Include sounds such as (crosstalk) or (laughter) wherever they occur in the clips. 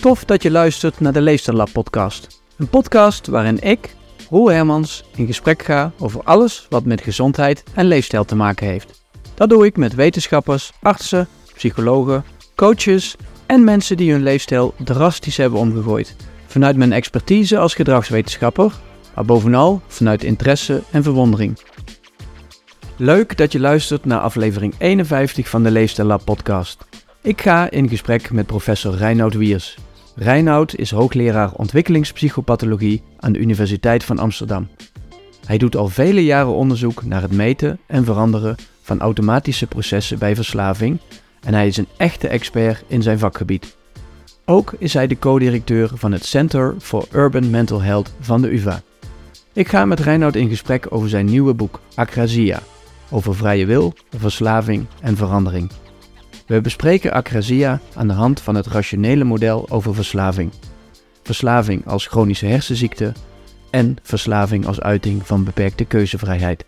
Tof dat je luistert naar de Leefstijllab podcast. Een podcast waarin ik, Roel Hermans, in gesprek ga over alles wat met gezondheid en leefstijl te maken heeft. Dat doe ik met wetenschappers, artsen, psychologen, coaches en mensen die hun leefstijl drastisch hebben omgegooid. Vanuit mijn expertise als gedragswetenschapper, maar bovenal vanuit interesse en verwondering. Leuk dat je luistert naar aflevering 51 van de Leefstijllab podcast. Ik ga in gesprek met professor Reinoud Wiers. Reinoud is hoogleraar ontwikkelingspsychopathologie aan de Universiteit van Amsterdam. Hij doet al vele jaren onderzoek naar het meten en veranderen van automatische processen bij verslaving en hij is een echte expert in zijn vakgebied. Ook is hij de co-directeur van het Center for Urban Mental Health van de UvA. Ik ga met Reinoud in gesprek over zijn nieuwe boek Acrasia, over vrije wil, verslaving en verandering. We bespreken acrasia aan de hand van het rationele model over verslaving. Verslaving als chronische hersenziekte en verslaving als uiting van beperkte keuzevrijheid.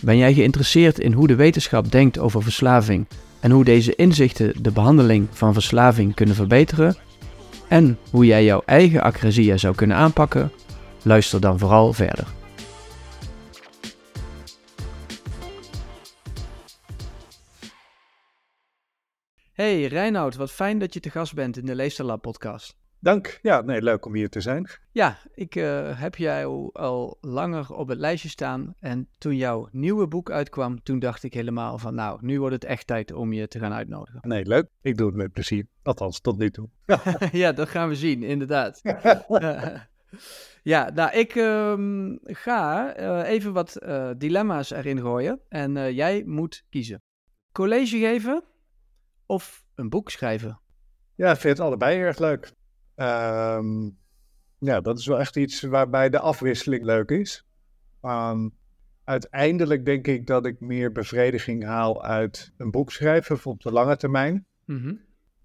Ben jij geïnteresseerd in hoe de wetenschap denkt over verslaving en hoe deze inzichten de behandeling van verslaving kunnen verbeteren? En hoe jij jouw eigen acrasia zou kunnen aanpakken? Luister dan vooral verder. Hey Reinoud, wat fijn dat je te gast bent in de Leefstijllab podcast. Dank. Ja, nee, leuk om hier te zijn. Ja, ik uh, heb jij al, langer op het lijstje staan. En toen jouw nieuwe boek uitkwam, toen dacht ik helemaal van nou, nu wordt het echt tijd om je te gaan uitnodigen. Nee, leuk. Ik doe het met plezier. Althans, tot nu toe. (laughs) ja, dat gaan we zien, inderdaad. (laughs) (laughs) ja, nou, ik um, ga uh, even wat uh, dilemma's erin gooien. En jij moet kiezen. College geven of een boek schrijven? Ja, ik vind het allebei erg leuk. Um, ja, dat is wel echt iets waarbij de afwisseling leuk is. Um, uiteindelijk denk ik dat ik meer bevrediging haal uit een boek schrijven op de lange termijn. Mm -hmm.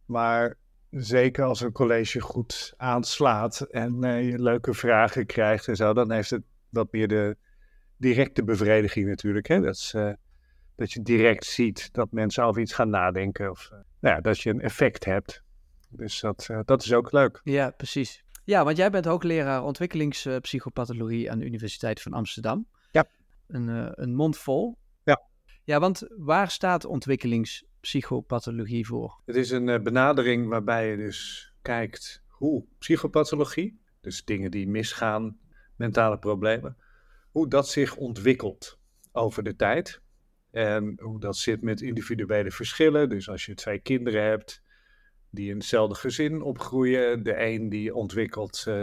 Maar zeker als een college goed aanslaat en uh, je leuke vragen krijgt en zo, dan heeft het wat meer de directe bevrediging natuurlijk. Hè? Dat is, uh, dat je direct ziet dat mensen over iets gaan nadenken. Of uh, nou ja, dat je een effect hebt. Dus dat, uh, dat is ook leuk. Ja, precies. Ja, want jij bent hoogleraar ontwikkelingspsychopathologie aan de Universiteit van Amsterdam. Ja. Een, uh, een mond vol. Ja. Ja, want waar staat ontwikkelingspsychopathologie voor? Het is een benadering waarbij je dus kijkt hoe psychopathologie, dus dingen die misgaan, mentale problemen, hoe dat zich ontwikkelt over de tijd. En hoe dat zit met individuele verschillen. Dus als je twee kinderen hebt die in hetzelfde gezin opgroeien. De een die ontwikkelt, uh,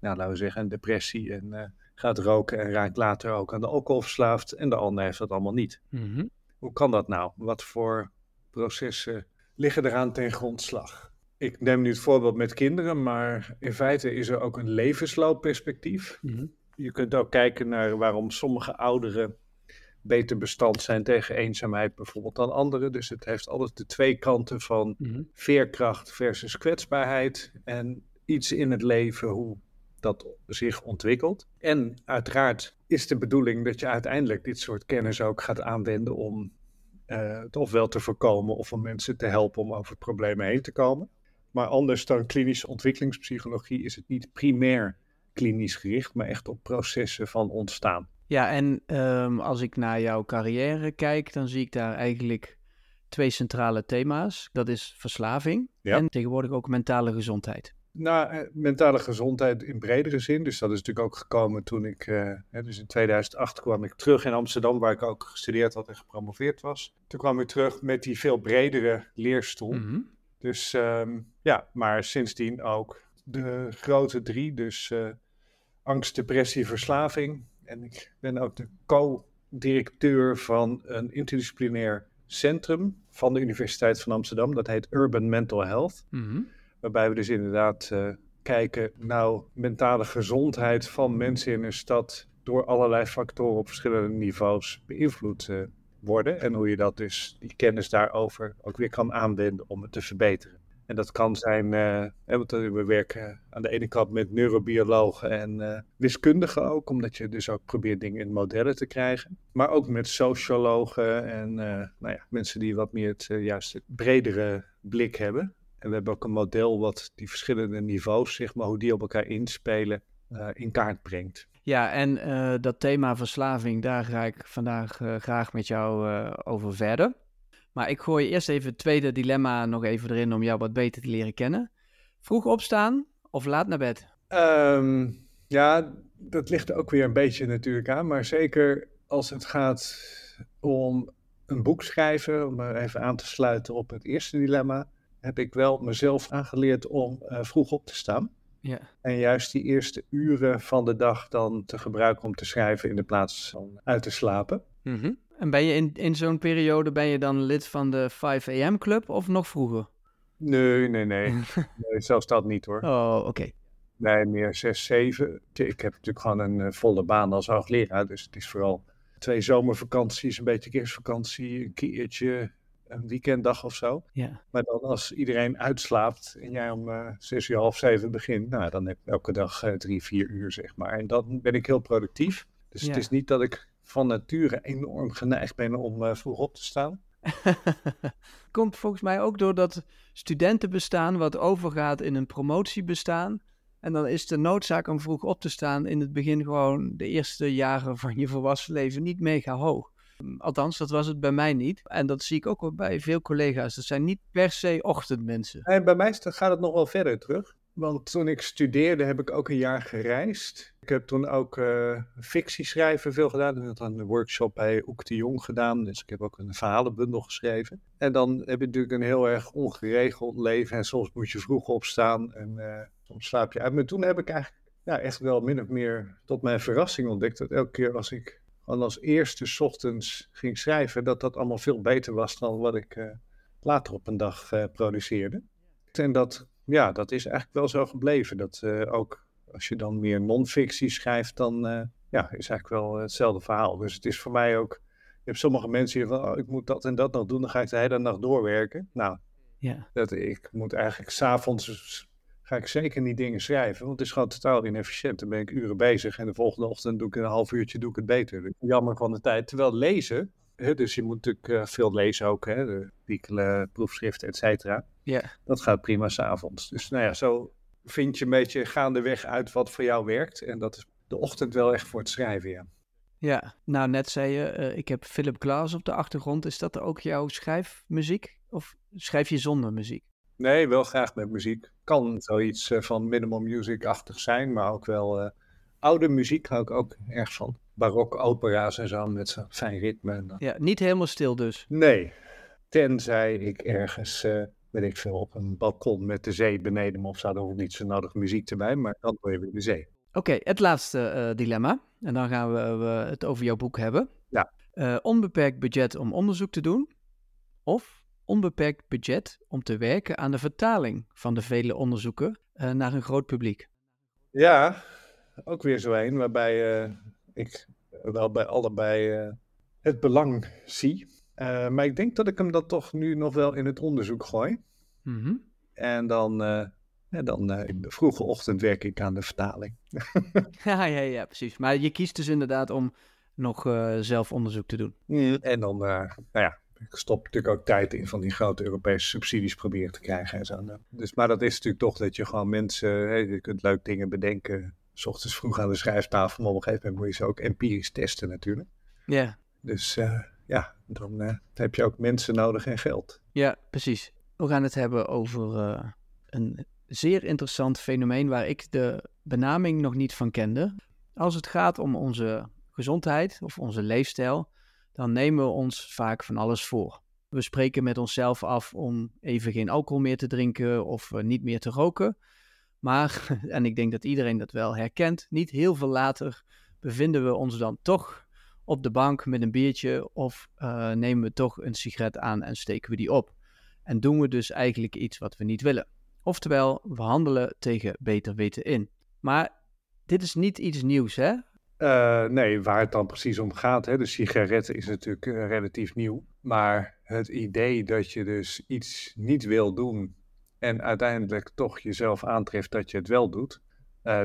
nou, laten we zeggen, een depressie en uh, gaat roken en raakt later ook aan de alcohol verslaafd. En de ander heeft dat allemaal niet. Mm -hmm. Hoe kan dat nou? Wat voor processen liggen eraan ten grondslag? Ik neem nu het voorbeeld met kinderen, maar in feite is er ook een levensloopperspectief. Mm -hmm. Je kunt ook kijken naar waarom sommige ouderen beter bestand zijn tegen eenzaamheid bijvoorbeeld dan anderen. Dus het heeft altijd de twee kanten van mm-hmm. veerkracht versus kwetsbaarheid en iets in het leven hoe dat zich ontwikkelt. En uiteraard is de bedoeling dat je uiteindelijk dit soort kennis ook gaat aanwenden om uh, het ofwel te voorkomen of om mensen te helpen om over problemen heen te komen. Maar anders dan klinische ontwikkelingspsychologie is het niet primair klinisch gericht, maar echt op processen van ontstaan. Ja, en um, als ik naar jouw carrière kijk, dan zie ik daar eigenlijk twee centrale thema's. Dat is verslaving ja. en tegenwoordig ook mentale gezondheid. Nou, mentale gezondheid in bredere zin. Dus dat is natuurlijk ook gekomen toen ik, uh, hè, dus in 2008 kwam ik terug in Amsterdam, waar ik ook gestudeerd had en gepromoveerd was. Toen kwam ik terug met die veel bredere leerstoel. Mm -hmm. Dus um, ja, maar sindsdien ook de grote drie, dus uh, angst, depressie, verslaving. En ik ben ook de co-directeur van een interdisciplinair centrum van de Universiteit van Amsterdam. Dat heet Urban Mental Health. Mm -hmm. Waarbij we dus inderdaad uh, kijken naar mentale gezondheid van mensen in een stad door allerlei factoren op verschillende niveaus beïnvloed uh, worden. En hoe je dat dus, die kennis daarover ook weer kan aanwenden om het te verbeteren. En dat kan zijn, uh, want we werken aan de ene kant met neurobiologen en uh, wiskundigen ook, omdat je dus ook probeert dingen in modellen te krijgen. Maar ook met sociologen en nou ja, mensen die wat meer het juiste bredere blik hebben. En we hebben ook een model wat die verschillende niveaus, zeg maar, hoe die op elkaar inspelen, in kaart brengt. Ja, en dat thema verslaving, daar ga ik vandaag graag met jou over verder. Maar ik gooi eerst even het tweede dilemma nog even erin om jou wat beter te leren kennen. Vroeg opstaan of laat naar bed? Um, ja, dat ligt er ook weer een beetje natuurlijk aan. Maar zeker als het gaat om een boek schrijven, om even aan te sluiten op het eerste dilemma, heb ik wel mezelf aangeleerd om uh, vroeg op te staan. Ja. En juist die eerste uren van de dag dan te gebruiken om te schrijven in de plaats van uit te slapen. Mm -hmm. En ben je in, in zo'n periode ben je dan lid van de 5 AM club of nog vroeger? Nee, nee, nee. (laughs) nee zelfs dat niet hoor. Oh, oké. Nee, meer 6, 7. Ik heb natuurlijk gewoon een uh, volle baan als hoogleraar. Dus het is vooral twee zomervakanties, een beetje kerstvakantie, een keertje, een weekenddag of zo. Ja. Maar dan als iedereen uitslaapt en jij om uh, zes uur half zeven begint, nou dan heb ik elke dag uh, drie, vier uur zeg maar. En dan ben ik heel productief. Dus ja. het is niet dat ik van nature enorm geneigd ben om uh, vroeg op te staan. (laughs) Komt volgens mij ook door dat studentenbestaan wat overgaat in een promotiebestaan. En dan is de noodzaak om vroeg op te staan in het begin gewoon de eerste jaren van je volwassen leven niet mega hoog. Althans, dat was het bij mij niet. En dat zie ik ook wel bij veel collega's. Dat zijn niet per se ochtendmensen. En bij mij gaat het nog wel verder terug. Want toen ik studeerde heb ik ook een jaar gereisd. Ik heb toen ook uh, fictie schrijven veel gedaan. Ik dan een workshop bij Oek de Jong gedaan. Dus ik heb ook een verhalenbundel geschreven. En dan heb je natuurlijk een heel erg ongeregeld leven. En soms moet je vroeg opstaan en uh, soms slaap je uit. Maar toen heb ik eigenlijk echt wel min of meer tot mijn verrassing ontdekt. Dat elke keer als ik gewoon als eerste ochtends ging schrijven, dat dat allemaal veel beter was dan wat ik uh, later op een dag produceerde. En dat ja, dat is eigenlijk wel zo gebleven. Dat uh, ook als je dan meer non-fictie schrijft, dan uh, ja, is eigenlijk wel hetzelfde verhaal. Dus het is voor mij ook. Je hebt sommige mensen die van, oh, ik moet dat en dat nog doen, dan ga ik de hele nacht doorwerken. Nou, ja. dat, ik moet eigenlijk s'avonds ga ik zeker niet dingen schrijven, want het is gewoon totaal inefficiënt. Dan ben ik uren bezig en de volgende ochtend doe ik een half uurtje doe ik het beter. Jammer van de tijd. Terwijl lezen, hè, dus je moet natuurlijk uh, veel lezen ook, hè, de artikelen, proefschriften, et cetera. Ja. Dat gaat prima s'avonds. Dus nou ja, zo vind je een beetje gaandeweg uit wat voor jou werkt. En dat is de ochtend wel echt voor het schrijven, ja. Ja, nou net zei je, uh, ik heb Philip Glass op de achtergrond. Is dat ook jouw schrijfmuziek? Of schrijf je zonder muziek? Nee, wel graag met muziek. Kan zoiets uh, van minimal music-achtig zijn, maar ook wel uh, oude muziek hou ik ook erg van. Barok opera's en zo met zo'n fijn ritme. Ja, niet helemaal stil dus? Nee, tenzij ik ergens weet ik veel, op een balkon met de zee beneden me of zo. Dan hoeft niet zo nodig muziek erbij, maar dan hoor je weer de zee. Oké, okay, het laatste uh, dilemma. En dan gaan we, we, het over jouw boek hebben. Ja. Uh, onbeperkt budget om onderzoek te doen. Of onbeperkt budget om te werken aan de vertaling van de vele onderzoeken uh, naar een groot publiek. Ja, ook weer zo een waarbij ik wel bij allebei het belang zie. Uh, maar ik denk dat ik hem dan toch nu nog wel in het onderzoek gooi. Mm -hmm. En dan, uh, ja, dan uh, in de vroege ochtend werk ik aan de vertaling. (laughs) ja, ja, ja, precies. Maar je kiest dus inderdaad om nog zelf onderzoek te doen. Mm. En dan, nou ja, ik stop natuurlijk ook tijd in van die grote Europese subsidies proberen te krijgen en zo. Dus, maar dat is natuurlijk toch dat je gewoon mensen, hey, je kunt leuk dingen bedenken. S ochtends vroeg aan de schrijftafel, maar op een gegeven moment moet je ze ook empirisch testen natuurlijk. Ja. Dus ja, dan uh, heb je ook mensen nodig en geld. Ja, precies. We gaan het hebben over uh, een zeer interessant fenomeen waar ik de benaming nog niet van kende. Als het gaat om onze gezondheid of onze leefstijl, dan nemen we ons vaak van alles voor. We spreken met onszelf af om even geen alcohol meer te drinken of uh, niet meer te roken. Maar, (laughs) en ik denk dat iedereen dat wel herkent, niet heel veel later bevinden we ons dan toch op de bank met een biertje of uh, nemen we toch een sigaret aan en steken we die op. En doen we dus eigenlijk iets wat we niet willen. Oftewel, we handelen tegen beter weten in. Maar dit is niet iets nieuws, hè? Uh, nee, waar het dan precies om gaat, hè, de sigaretten is natuurlijk uh, relatief nieuw. Maar het idee dat je dus iets niet wil doen en uiteindelijk toch jezelf aantreft dat je het wel doet,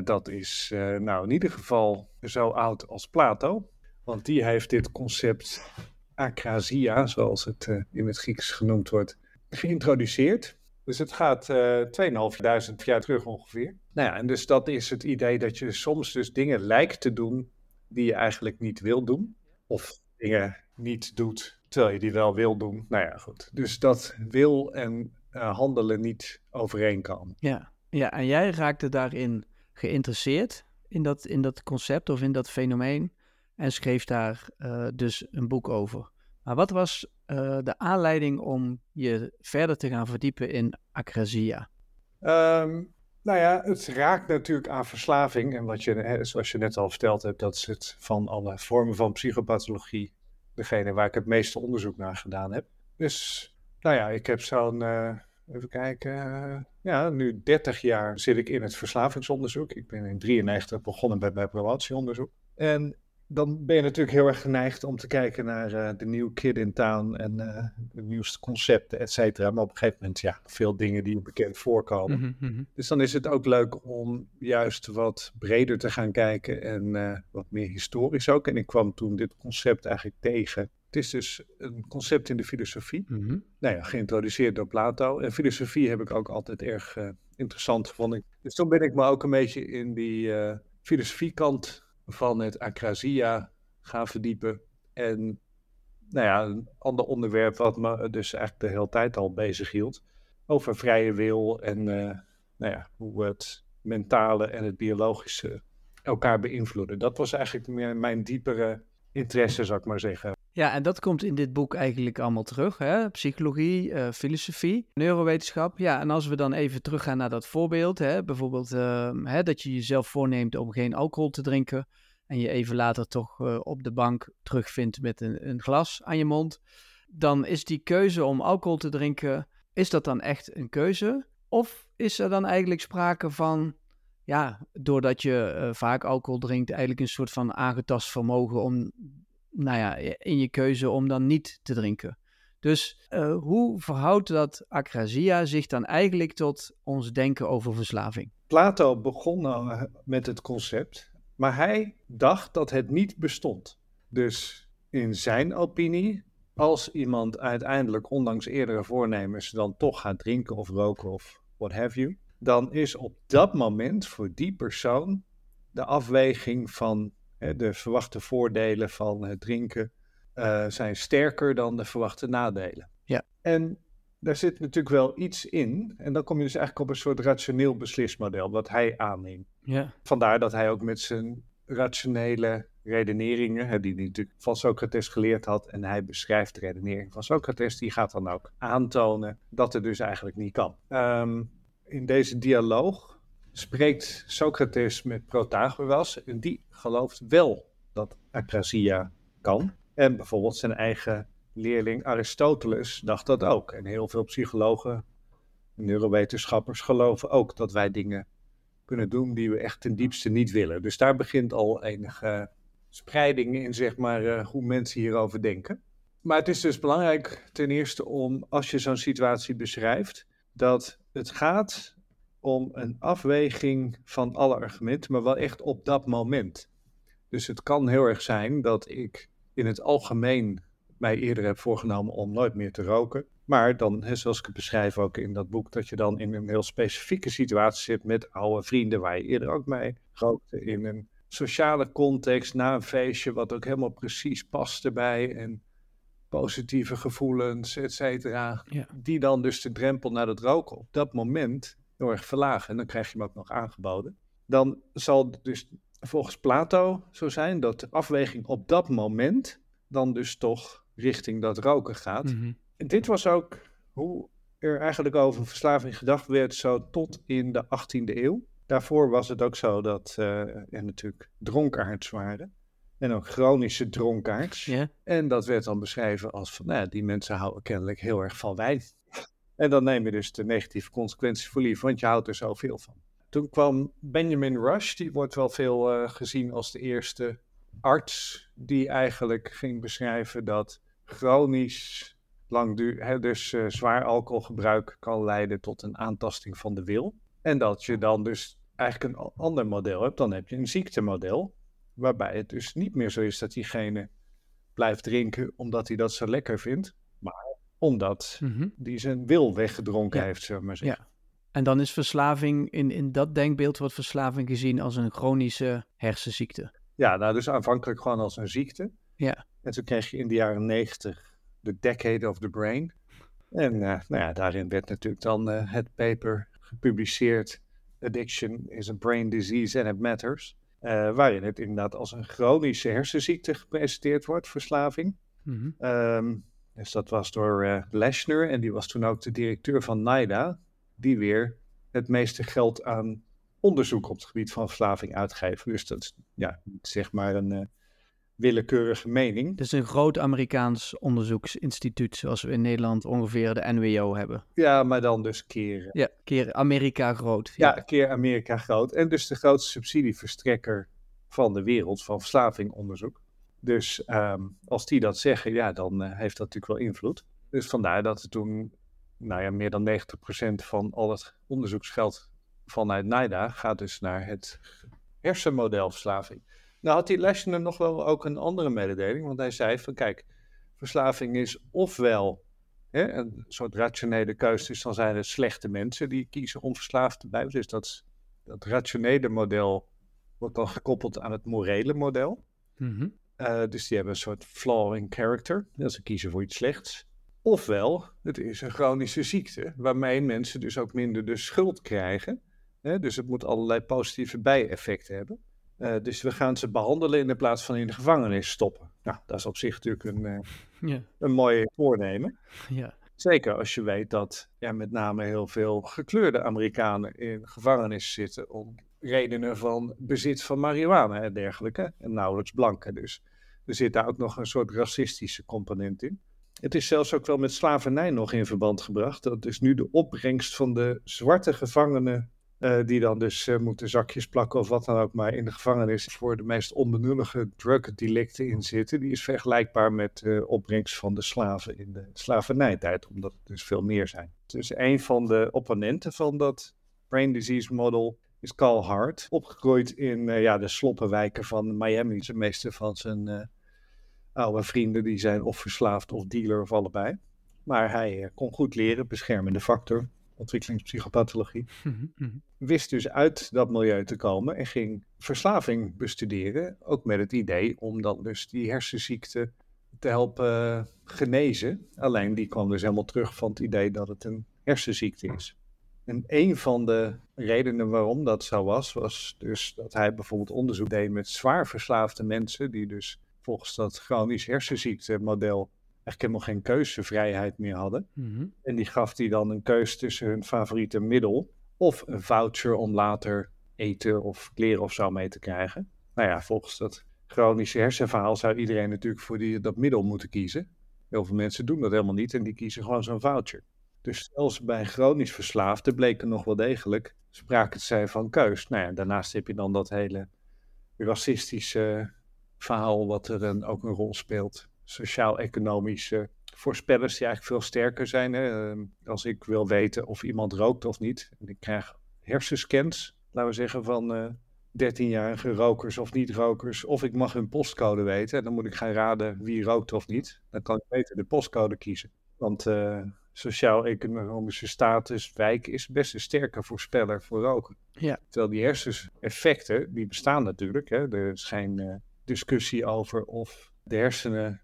dat is nou in ieder geval zo oud als Plato. Want die heeft dit concept akrasia, zoals het uh, in het Grieks genoemd wordt, geïntroduceerd. Dus het gaat uh, 2500 jaar terug ongeveer. Nou ja, en dus dat is het idee dat je soms dus dingen lijkt te doen die je eigenlijk niet wil doen. Of dingen niet doet terwijl je die wel wil doen. Nou ja, goed. Dus dat wil en uh, handelen niet overeenkomen. Ja. ja, en jij raakte daarin geïnteresseerd in dat, in dat concept of in dat fenomeen en schreef daar uh, dus een boek over. Maar wat was uh, de aanleiding om je verder te gaan verdiepen in acrasia? Um, nou ja, het raakt natuurlijk aan verslaving. En wat je, zoals je net al verteld hebt, dat is het van alle vormen van psychopathologie degene waar ik het meeste onderzoek naar gedaan heb. Dus, nou ja, ik heb zo'n, uh, even kijken, ja, nu 30 jaar zit ik in het verslavingsonderzoek. Ik ben in 93 begonnen bij mijn promotieonderzoek. En dan ben je natuurlijk heel erg geneigd om te kijken naar uh, de nieuwe kid in town en uh, de nieuwste concepten, et cetera. Maar op een gegeven moment, ja, veel dingen die bekend voorkomen. Mm -hmm. Dus dan is het ook leuk om juist wat breder te gaan kijken en uh, wat meer historisch ook. En ik kwam toen dit concept eigenlijk tegen. Het is dus een concept in de filosofie. Mm -hmm. Nou ja, geïntroduceerd door Plato. En filosofie heb ik ook altijd erg interessant gevonden. Dus toen ben ik me ook een beetje in die filosofiekant van het acrasia gaan verdiepen. En nou ja, een ander onderwerp wat me dus eigenlijk de hele tijd al bezig hield. Over vrije wil en uh, nou ja, hoe het mentale en het biologische elkaar beïnvloeden. Dat was eigenlijk meer mijn diepere interesse, zou ik maar zeggen. Ja, en dat komt in dit boek eigenlijk allemaal terug. Hè? Psychologie, uh, filosofie, neurowetenschap. Ja, en als we dan even teruggaan naar dat voorbeeld. Hè? Bijvoorbeeld uh, hè, dat je jezelf voorneemt om geen alcohol te drinken. En je even later toch uh, op de bank terugvindt met een, een glas aan je mond. Dan is die keuze om alcohol te drinken, is dat dan echt een keuze? Of is er dan eigenlijk sprake van ja, doordat je uh, vaak alcohol drinkt, eigenlijk een soort van aangetast vermogen om nou ja, in je keuze om dan niet te drinken. Dus uh, hoe verhoudt dat acrasia zich dan eigenlijk tot ons denken over verslaving? Plato begon nou met het concept, maar hij dacht dat het niet bestond. Dus in zijn opinie, als iemand uiteindelijk, ondanks eerdere voornemens, dan toch gaat drinken of roken of what have you, dan is op dat moment voor die persoon de afweging van de verwachte voordelen van het drinken uh, zijn sterker dan de verwachte nadelen. Ja. En daar zit natuurlijk wel iets in. En dan kom je dus eigenlijk op een soort rationeel beslismodel, wat hij aanneemt. Ja. Vandaar dat hij ook met zijn rationele redeneringen, die hij natuurlijk van Socrates geleerd had, en hij beschrijft de redenering van Socrates, die gaat dan ook aantonen dat het dus eigenlijk niet kan. Um, in deze dialoog spreekt Socrates met Protagoras en die gelooft wel dat acrasia kan. En bijvoorbeeld zijn eigen leerling Aristoteles dacht dat ook. En heel veel psychologen en neurowetenschappers geloven ook dat wij dingen kunnen doen die we echt ten diepste niet willen. Dus daar begint al enige spreiding in, zeg maar, uh, hoe mensen hierover denken. Maar het is dus belangrijk ten eerste om, als je zo'n situatie beschrijft, dat het gaat om een afweging van alle argumenten, maar wel echt op dat moment. Dus het kan heel erg zijn dat ik in het algemeen mij eerder heb voorgenomen om nooit meer te roken. Maar dan, zoals ik het beschrijf ook in dat boek, dat je dan in een heel specifieke situatie zit met oude vrienden waar je eerder ook mee rookte. In een sociale context, na een feestje, wat ook helemaal precies past erbij. En positieve gevoelens, et cetera. Ja. Die dan dus de drempel naar het roken op dat moment heel erg verlagen. En dan krijg je hem ook nog aangeboden. Dan zal het dus volgens Plato zo zijn dat de afweging op dat moment dan dus toch richting dat roken gaat. Mhm. En dit was ook hoe er eigenlijk over verslaving gedacht werd, zo tot in de 18e eeuw. Daarvoor was het ook zo dat uh, er natuurlijk dronkaards waren. En ook chronische dronkaards. Ja. En dat werd dan beschreven als van, nou ja, die mensen houden kennelijk heel erg van wijn. (laughs) En dan neem je dus de negatieve consequenties voor lief, want je houdt er zoveel van. Toen kwam Benjamin Rush, die wordt wel veel uh, gezien als de eerste arts die eigenlijk ging beschrijven dat chronisch langdurig, dus uh, zwaar alcoholgebruik kan leiden tot een aantasting van de wil. En dat je dan dus eigenlijk een ander model hebt. Dan heb je een ziektemodel, waarbij het dus niet meer zo is dat diegene blijft drinken omdat hij dat zo lekker vindt, maar omdat Mhm. die zijn wil weggedronken Ja. heeft, zeg maar zeggen. Ja. En dan is verslaving, in, in dat denkbeeld wordt verslaving gezien als een chronische hersenziekte. Ja, nou dus aanvankelijk gewoon als een ziekte. Ja. En toen kreeg je in de jaren negentig de Decade of the Brain. En eh, nou ja, daarin werd natuurlijk dan eh, het paper gepubliceerd. Addiction is a brain disease and it matters. Eh, waarin het inderdaad als een chronische hersenziekte gepresenteerd wordt, verslaving. Mhm. Ehm, dus dat was door eh Leschner en die was toen ook de directeur van NIDA, die weer het meeste geld aan onderzoek op het gebied van verslaving uitgeven. Dus dat is ja, zeg maar een eh, willekeurige mening. Is een groot Amerikaans onderzoeksinstituut, zoals we in Nederland ongeveer de NWO hebben. Ja, maar dan dus keer, Ja, keer Amerika groot. ja, keer Amerika groot. En dus de grootste subsidieverstrekker van de wereld van verslavingonderzoek. Dus ehm, als die dat zeggen, ja, dan eh, heeft dat natuurlijk wel invloed. Dus vandaar dat er toen, nou ja, meer dan 90% van al het onderzoeksgeld vanuit NIDA gaat dus naar het hersenmodel verslaving. Nou had die Leschner nog wel ook een andere mededeling, want hij zei van kijk, verslaving is ofwel hè, een soort rationele keuze, dus dan zijn het slechte mensen die kiezen om verslaafd te blijven. Dus dat, dat rationele model wordt dan gekoppeld aan het morele model. Mhm. Uh, dus die hebben een soort flaw in character. Dat ze kiezen voor iets slechts. Ofwel, het is een chronische ziekte, waarmee mensen dus ook minder de schuld krijgen. Hè? Dus het moet allerlei positieve bijeffecten hebben. Uh, dus we gaan ze behandelen in plaats van in de gevangenis stoppen. Nou, dat is op zich natuurlijk een, uh, (laughs) ja. een mooi voornemen. Ja. Zeker als je weet dat ja, met name heel veel gekleurde Amerikanen in gevangenis zitten om redenen van bezit van marihuana en dergelijke. En nauwelijks blanken dus. Er zit daar ook nog een soort racistische component in. Het is zelfs ook wel met slavernij nog in verband gebracht. Dat is nu de opbrengst van de zwarte gevangenen. Uh, die dan dus uh, moeten zakjes plakken of wat dan ook maar in de gevangenis voor de meest onbenullige drugdelicten in zitten. Die is vergelijkbaar met de uh, opbrengst van de slaven in de slavernijtijd, omdat het dus veel meer zijn. Dus een van de opponenten van dat brain disease model is Carl Hart. Opgegroeid in ja, de sloppenwijken van Miami. De meeste van zijn oude vrienden die zijn of verslaafd of dealer of allebei. Maar hij kon goed leren, beschermende factor, ontwikkelingspsychopathologie. Mm -hmm. Wist dus uit dat milieu te komen en ging verslaving bestuderen. Ook met het idee om dan dus die hersenziekte te helpen genezen. Alleen die kwam dus helemaal terug van het idee dat het een hersenziekte is. En een van de redenen waarom dat zo was, was dus dat hij bijvoorbeeld onderzoek deed met zwaar verslaafde mensen, die dus volgens dat chronisch hersenziektemodel eigenlijk helemaal geen keuzevrijheid meer hadden. Mm -hmm. En die gaf hij dan een keus tussen hun favoriete middel of een voucher om later eten of kleren of zo mee te krijgen. Nou ja, volgens dat chronische hersenverhaal zou iedereen natuurlijk voor die, dat middel moeten kiezen. Heel veel mensen doen dat helemaal niet en die kiezen gewoon zo'n voucher. Dus zelfs bij chronisch verslaafden bleek er nog wel degelijk sprake te zijn van keus. Nou ja, daarnaast heb je dan dat hele racistische verhaal wat er dan ook een rol speelt. Sociaal-economische voorspellers die eigenlijk veel sterker zijn. Hè? Als ik wil weten of iemand rookt of niet. En ik krijg hersenscans, laten we zeggen, van uh, 13-jarige rokers of niet-rokers. Of ik mag hun postcode weten. En dan moet ik gaan raden wie rookt of niet. Dan kan ik beter de postcode kiezen. Want uh, sociaal-economische status, wijk is best een sterke voorspeller voor roken. Ja. Terwijl die herseneffecten, die bestaan natuurlijk. Hè? Er is geen uh, discussie over of de hersenen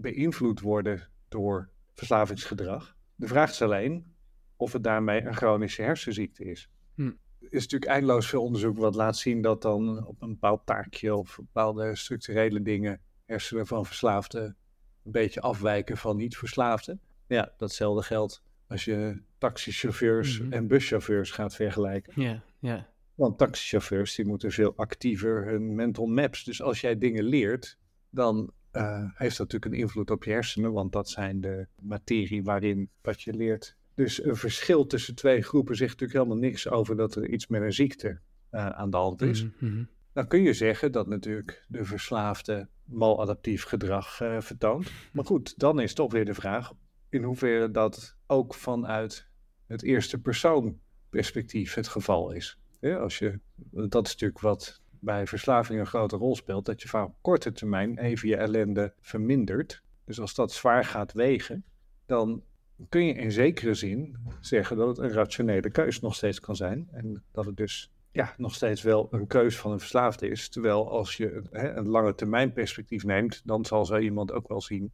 beïnvloed worden door verslavingsgedrag. De vraag is alleen of het daarmee een chronische hersenziekte is. Hm. Er is natuurlijk eindeloos veel onderzoek wat laat zien dat dan op een bepaald taakje of bepaalde structurele dingen hersenen van verslaafden een beetje afwijken van niet-verslaafden. Ja, datzelfde geldt als je taxichauffeurs Mhm. en buschauffeurs gaat vergelijken. Ja, ja. Want taxichauffeurs die moeten veel actiever hun mental maps. Dus als jij dingen leert, dan eh, heeft dat natuurlijk een invloed op je hersenen. Want dat zijn de materie waarin wat je leert. Dus een verschil tussen twee groepen zegt natuurlijk helemaal niks over dat er iets met een ziekte eh, aan de hand is. Mhm, mhm. Dan kun je zeggen dat natuurlijk de verslaafde maladaptief gedrag eh, vertoont. Maar goed, dan is toch weer de vraag in hoeverre dat ook vanuit het eerste persoon perspectief het geval is. Ja, als je, dat is natuurlijk wat bij verslaving een grote rol speelt, dat je vaak op korte termijn even je ellende vermindert. Dus als dat zwaar gaat wegen, dan kun je in zekere zin zeggen dat het een rationele keus nog steeds kan zijn. En dat het dus ja, nog steeds wel een keus van een verslaafde is. Terwijl als je hè, een lange termijn perspectief neemt, dan zal zo iemand ook wel zien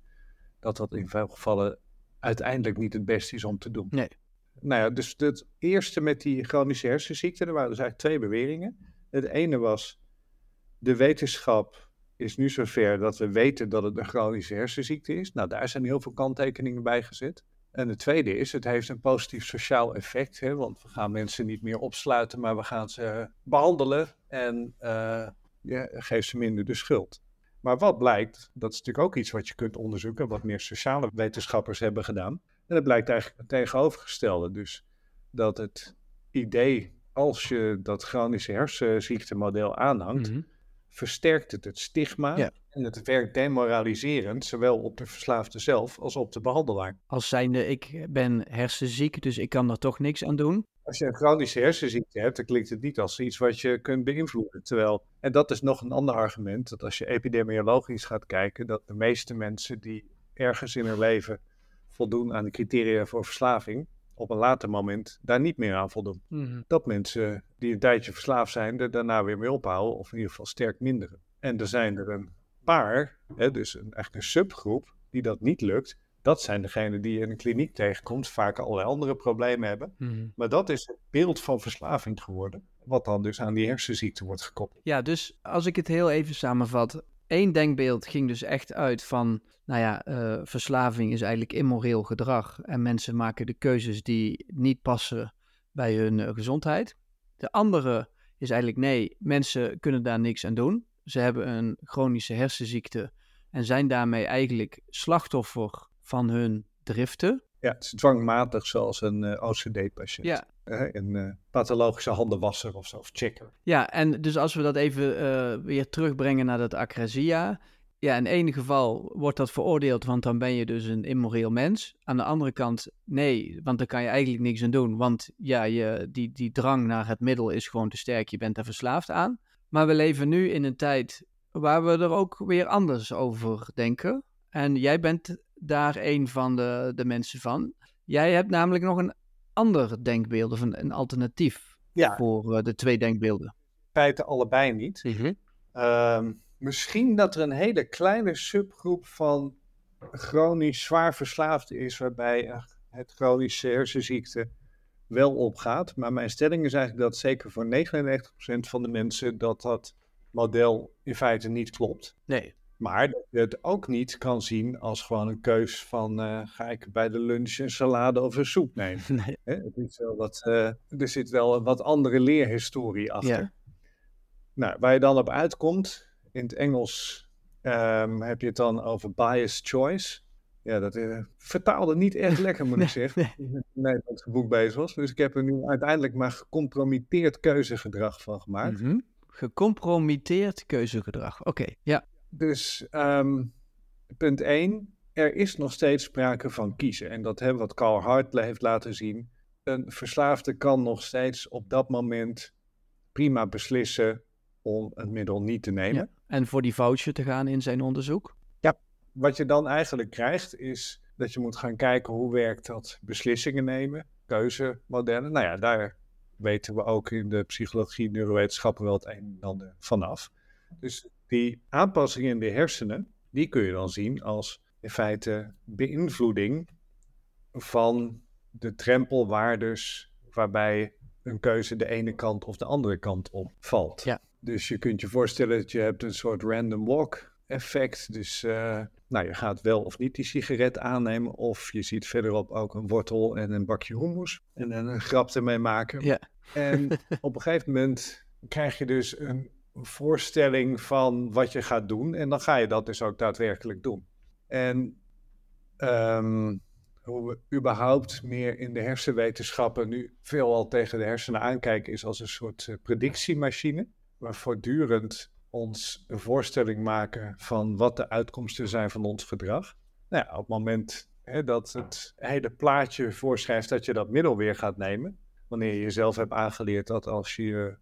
dat dat in veel gevallen uiteindelijk niet het beste is om te doen. Nee. Nou ja, dus het eerste met die chronische hersenziekte, er waren dus eigenlijk twee beweringen. Het ene was, de wetenschap is nu zover dat we weten dat het een chronische hersenziekte is. Nou, daar zijn heel veel kanttekeningen bij gezet. En het tweede is, het heeft een positief sociaal effect, hè, want we gaan mensen niet meer opsluiten, maar we gaan ze behandelen en uh, ja, geef ze minder de schuld. Maar wat blijkt, dat is natuurlijk ook iets wat je kunt onderzoeken, wat meer sociale wetenschappers hebben gedaan. En dat blijkt eigenlijk het tegenovergestelde. Dus dat het idee, als je dat chronische hersenziektemodel aanhangt, mm versterkt het het stigma en het werkt demoraliserend, zowel op de verslaafde zelf als op de behandelaar. Als zijnde, ik ben hersenziek, dus ik kan er toch niks aan doen. Als je een chronische hersenziekte hebt, dan klinkt het niet als iets wat je kunt beïnvloeden. Terwijl, en dat is nog een ander argument, dat als je epidemiologisch gaat kijken, dat de meeste mensen die ergens in hun leven voldoen aan de criteria voor verslaving, op een later moment daar niet meer aan voldoen. Mhm. Dat mensen die een tijdje verslaafd zijn, er daarna weer mee ophouden, of in ieder geval sterk minderen. En er zijn er een paar, hè, dus een, eigenlijk een subgroep, die dat niet lukt. Dat zijn degenen die in een kliniek tegenkomt, vaak allerlei andere problemen hebben. Mhm. Maar dat is het beeld van verslaving geworden, wat dan dus aan die hersenziekte wordt gekoppeld. Ja, dus als ik het heel even samenvat, Eén denkbeeld ging dus echt uit van, nou ja, uh, verslaving is eigenlijk immoreel gedrag en mensen maken de keuzes die niet passen bij hun uh, gezondheid. De andere is eigenlijk nee, mensen kunnen daar niks aan doen. Ze hebben een chronische hersenziekte en zijn daarmee eigenlijk slachtoffer van hun driften. Ja, het is dwangmatig zoals een uh, eh, OCD-patiënt. Ja. een uh, pathologische handenwasser of zo, of checker. Ja, en dus als we dat even uh, weer terugbrengen naar dat acrasia. Ja, in één geval wordt dat veroordeeld, want dan ben je dus een immoreel mens. Aan de andere kant, nee, want dan kan je eigenlijk niks aan doen. Want ja, je, die, die drang naar het middel is gewoon te sterk, je bent er verslaafd aan. Maar we leven nu in een tijd waar we er ook weer anders over denken. En jij bent daar een van de, de mensen van. Jij hebt namelijk nog een ander denkbeeld of een, een alternatief voor uh, de twee denkbeelden. Feiten allebei niet. Mhm. Ehm, misschien dat er een hele kleine subgroep van chronisch zwaar verslaafden is, waarbij het chronische hersenziekte wel opgaat. Maar mijn stelling is eigenlijk dat zeker voor 99% van de mensen dat dat model in feite niet klopt. Nee. Maar dat je het ook niet kan zien als gewoon een keus van uh, ga ik bij de lunch een salade of een soep nemen. (laughs) Nee. Het is wel wat, uh, er zit wel een wat andere leerhistorie achter. Ja. Nou, waar je dan op uitkomt, in het Engels um, heb je het dan over biased choice. Ja, dat uh, vertaalde niet echt lekker, moet (laughs) ik zeggen. Nee. Een Nederlands boek bezig was. Dus ik heb er nu uiteindelijk maar gecompromitteerd keuzegedrag van gemaakt. Mm -hmm. Gecompromitteerd keuzegedrag, oké, ja. Dus um, punt 1, er is nog steeds sprake van kiezen. En dat hebben wat Carl Hartley heeft laten zien. Een verslaafde kan nog steeds op dat moment prima beslissen om het middel niet te nemen. Ja, en voor die voucher te gaan in zijn onderzoek? Ja, wat je dan eigenlijk krijgt is dat je moet gaan kijken hoe werkt dat beslissingen nemen, keuzemodellen. Nou ja, daar weten we ook in de psychologie, neurowetenschappen wel het een en ander vanaf. Dus die aanpassingen in de hersenen, die kun je dan zien als in feite beïnvloeding van de drempelwaardes waarbij een keuze de ene kant of de andere kant op valt. Ja. Dus je kunt je voorstellen dat je hebt een soort random walk effect. Dus uh, nou, je gaat wel of niet die sigaret aannemen. Of je ziet verderop ook een wortel en een bakje hummus. En dan een grap ermee maken. Ja. En (laughs) op een gegeven moment krijg je dus een voorstelling van wat je gaat doen. En dan ga je dat dus ook daadwerkelijk doen. En um, hoe we überhaupt meer in de hersenwetenschappen nu veelal tegen de hersenen aankijken, is als een soort uh, predictiemachine. Waar voortdurend ons een voorstelling maken van wat de uitkomsten zijn van ons gedrag. Nou ja, op het moment hè, dat het hele plaatje voorschrijft dat je dat middel weer gaat nemen, wanneer je jezelf hebt aangeleerd dat als je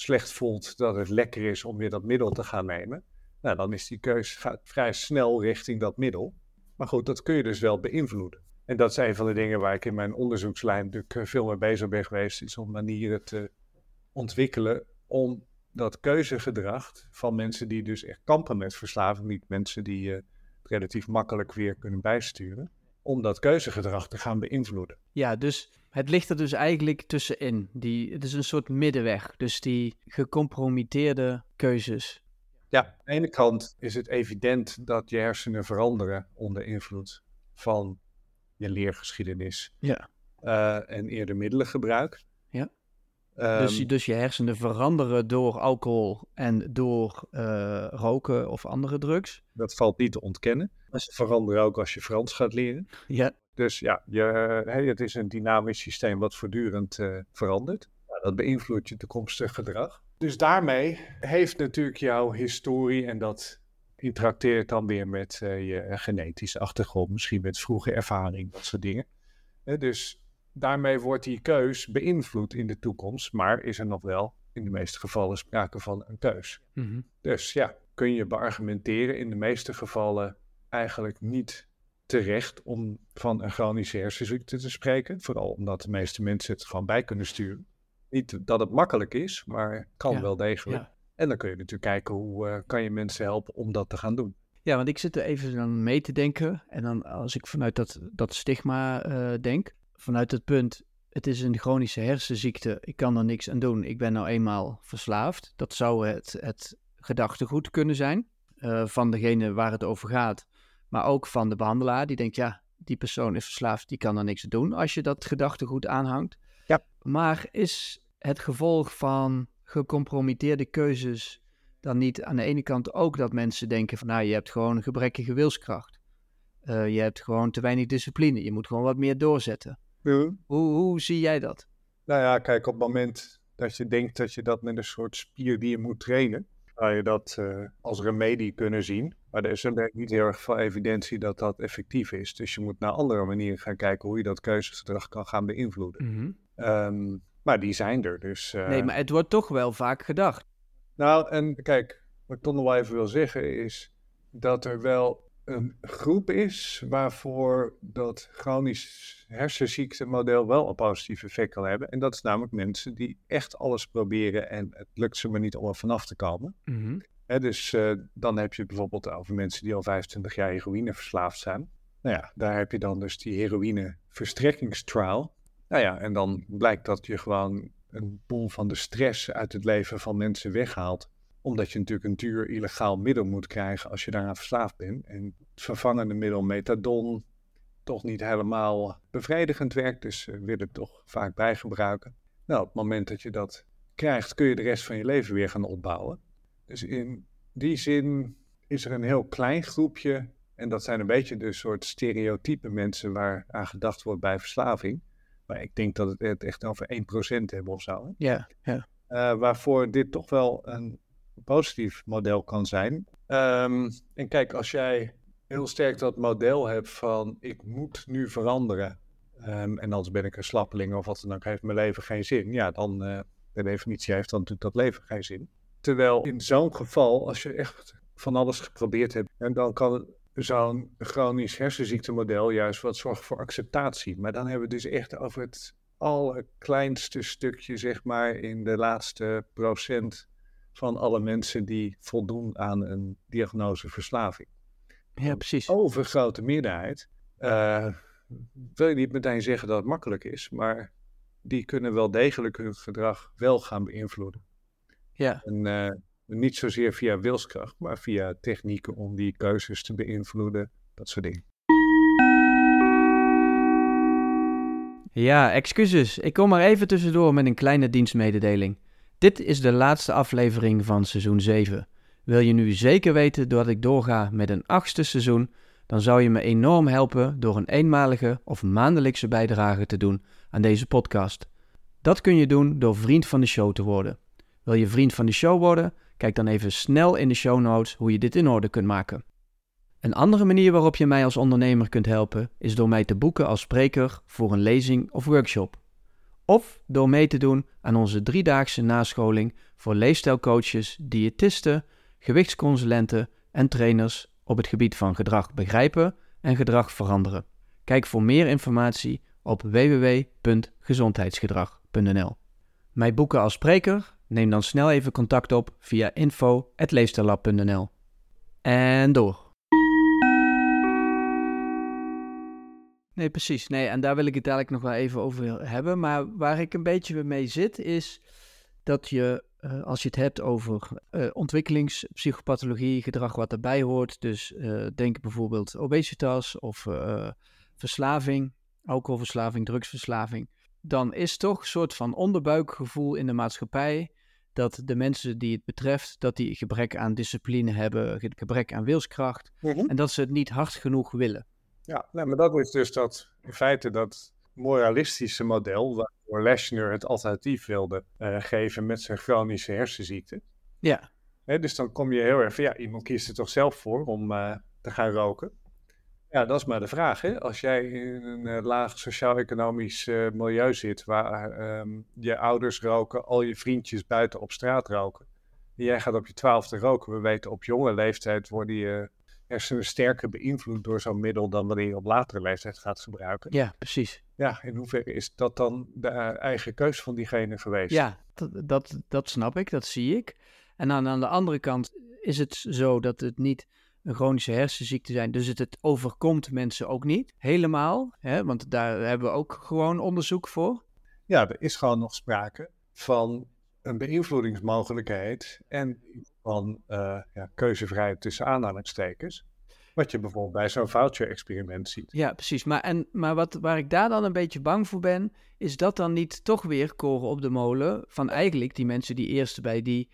slecht voelt dat het lekker is om weer dat middel te gaan nemen, nou, dan is die keus gaat vrij snel richting dat middel. Maar goed, dat kun je dus wel beïnvloeden. En dat is een van de dingen waar ik in mijn onderzoekslijn natuurlijk eh, veel mee bezig ben geweest, is om manieren te ontwikkelen om dat keuzegedrag van mensen die dus echt kampen met verslaving, niet mensen die uh, relatief makkelijk weer kunnen bijsturen, om dat keuzegedrag te gaan beïnvloeden. Ja, dus het ligt er dus eigenlijk tussenin. Die, het is een soort middenweg. Dus die gecompromitteerde keuzes. Ja, aan de ene kant is het evident dat je hersenen veranderen onder invloed van je leergeschiedenis ja. Uh, en eerder middelengebruik. Dus, Um, dus je hersenen veranderen door alcohol en door uh, roken of andere drugs. dat valt niet te ontkennen. Ze veranderen ook als je Frans gaat leren. Ja, Dus ja, je, het is een dynamisch systeem wat voortdurend eh, verandert. Nou, dat beïnvloedt je toekomstig gedrag. Dus daarmee heeft natuurlijk jouw historie en dat interacteert dan weer met eh, je genetische achtergrond, misschien met vroege ervaring, dat soort dingen. Dus daarmee wordt die keus beïnvloed in de toekomst, maar is er nog wel in de meeste gevallen sprake van een keus. Mhm. Dus ja, kun je beargumenteren in de meeste gevallen eigenlijk niet terecht om van een chronische hersenziekte te spreken. Vooral omdat de meeste mensen het gewoon bij kunnen sturen. Niet dat het makkelijk is, maar kan Ja, wel degelijk. ja. En dan kun je natuurlijk kijken hoe eh, kan je mensen helpen om dat te gaan doen. Ja, want ik zit er even dan mee te denken. En dan als ik vanuit dat, dat stigma eh, denk, vanuit het punt, het is een chronische hersenziekte, ik kan er niks aan doen, ik ben nou eenmaal verslaafd. Dat zou het, het gedachtegoed kunnen zijn eh, van degene waar het over gaat. Maar ook van de behandelaar, die denkt, ja, die persoon is verslaafd, die kan er niks aan doen als je dat gedachtegoed aanhangt. Ja. Maar is het gevolg van gecompromitteerde keuzes dan niet aan de ene kant ook dat mensen denken van nou, je hebt gewoon een gebrekkige wilskracht. Eh, je hebt gewoon te weinig discipline. Je moet gewoon wat meer doorzetten. Hoe, hoe zie jij dat? Nou ja, kijk, op het moment dat je denkt dat je dat met een soort spier die je moet trainen, zou je dat eh, als remedie kunnen zien. Maar er is er niet heel erg veel evidentie dat dat effectief is. Dus je moet naar andere manieren gaan kijken hoe je dat keuzegedrag kan gaan beïnvloeden. Ehm, maar die zijn er, dus... eh, Nee, maar het wordt toch wel vaak gedacht. Nou, en kijk, wat ik toch nog wel even wil zeggen is dat er wel een groep is waarvoor dat chronisch hersenziektemodel wel een positief effect kan hebben. En dat is namelijk mensen die echt alles proberen en het lukt ze maar niet om er vanaf te komen. Hè, dus eh, dan heb je bijvoorbeeld over mensen die al 25 jaar heroïne verslaafd zijn. Nou ja, daar heb je dan dus die heroïne verstrekkingstrial. Nou ja, en dan blijkt dat je gewoon een boel van de stress uit het leven van mensen weghaalt. Omdat je natuurlijk een duur illegaal middel moet krijgen als je daaraan verslaafd bent. En het vervangende middel methadon toch niet helemaal bevredigend werkt, dus ze willen het toch vaak bijgebruiken. Nou, op het moment dat je dat krijgt, kun je de rest van je leven weer gaan opbouwen. Dus in die zin is er een heel klein groepje, en dat zijn een beetje de soort stereotype mensen waar aan gedacht wordt bij verslaving. Maar ik denk dat het het echt over 1% hebben of zo. Hè? Ja, ja. Eh, waarvoor dit toch wel een positief model kan zijn. Ehm, en kijk, als jij heel sterk dat model hebt van ik moet nu veranderen. ehm, en anders ben ik een slappeling of wat dan ook, heeft mijn leven geen zin. Ja, dan uh, de definitie heeft dan natuurlijk dat leven geen zin. Terwijl in zo'n geval, als je echt van alles geprobeerd hebt, en dan kan zo'n chronisch hersenziektemodel juist wat zorgen voor acceptatie. Maar dan hebben we dus echt over het allerkleinste stukje, zeg maar, in de laatste procent van alle mensen die voldoen aan een diagnose verslaving. ja precies. Overgrote meerderheid. Uh, wil je niet meteen zeggen dat het makkelijk is, maar die kunnen wel degelijk hun gedrag wel gaan beïnvloeden. Ja. En uh, niet zozeer via wilskracht, maar via technieken om die keuzes te beïnvloeden, dat soort dingen. Ja, excuses. Ik kom maar even tussendoor met een kleine dienstmededeling. Dit is de laatste aflevering van seizoen 7. Wil je nu zeker weten dat ik doorga met een achtste seizoen, dan zou je me enorm helpen door een eenmalige of maandelijkse bijdrage te doen aan deze podcast. Dat kun je doen door vriend van de show te worden. Wil je vriend van de show worden? Kijk dan even snel in de show notes hoe je dit in orde kunt maken. Een andere manier waarop je mij als ondernemer kunt helpen is door mij te boeken als spreker voor een lezing of workshop. Of door mee te doen aan onze driedaagse nascholing voor leefstijlcoaches, diëtisten, gewichtsconsulenten en trainers op het gebied van gedrag begrijpen en gedrag veranderen. Kijk voor meer informatie op www.gezondheidsgedrag.nl. Mij boeken als spreker? Neem dan snel even contact op via info.leefstijllab.nl. En door. Nee, precies. Nee, en daar wil ik het dadelijk nog wel even over hebben. Maar waar ik een beetje mee zit, is dat je, uh, als je het hebt over uh, ontwikkelingspsychopathologie, gedrag wat erbij hoort. Dus uh, denk bijvoorbeeld obesitas of verslaving, alcoholverslaving, drugsverslaving. Dan is toch een soort van onderbuikgevoel in de maatschappij dat de mensen die het betreft, dat die gebrek aan discipline hebben, gebrek aan wilskracht. Mm -hmm. En dat ze het niet hard genoeg willen. Ja, nee, maar dat is dus dat, in feite dat moralistische model waarvoor Leschner het alternatief wilde uh, geven met zijn chronische hersenziekte. Ja. He, dus dan kom je heel erg van, ja, iemand kiest er toch zelf voor om uh, te gaan roken. Ja, dat is maar de vraag. Hè? Als jij in een uh, laag sociaal-economisch milieu zit, waar um, je ouders roken, al je vriendjes buiten op straat roken. En jij gaat op je twaalfde roken. We weten op jonge leeftijd worden je hersenen sterker beïnvloed door zo'n middel dan wanneer je op latere leeftijd gaat gebruiken. Ja, precies. Ja, in hoeverre is dat dan de eigen keus van diegene geweest? Ja, dat, dat, dat snap ik, dat zie ik. En dan aan de andere kant is het zo dat het niet een chronische hersenziekte zijn, dus het, het overkomt mensen ook niet helemaal, hè, want daar hebben we ook gewoon onderzoek voor. Ja, er is gewoon nog sprake van een beïnvloedingsmogelijkheid en van uh, ja, keuzevrijheid tussen aanhalingstekens. Wat je bijvoorbeeld bij zo'n voucher-experiment ziet. Ja, precies. Maar, en, maar wat, waar ik daar dan een beetje bang voor ben, is dat dan niet toch weer koren op de molen van eigenlijk die mensen die eerst bij die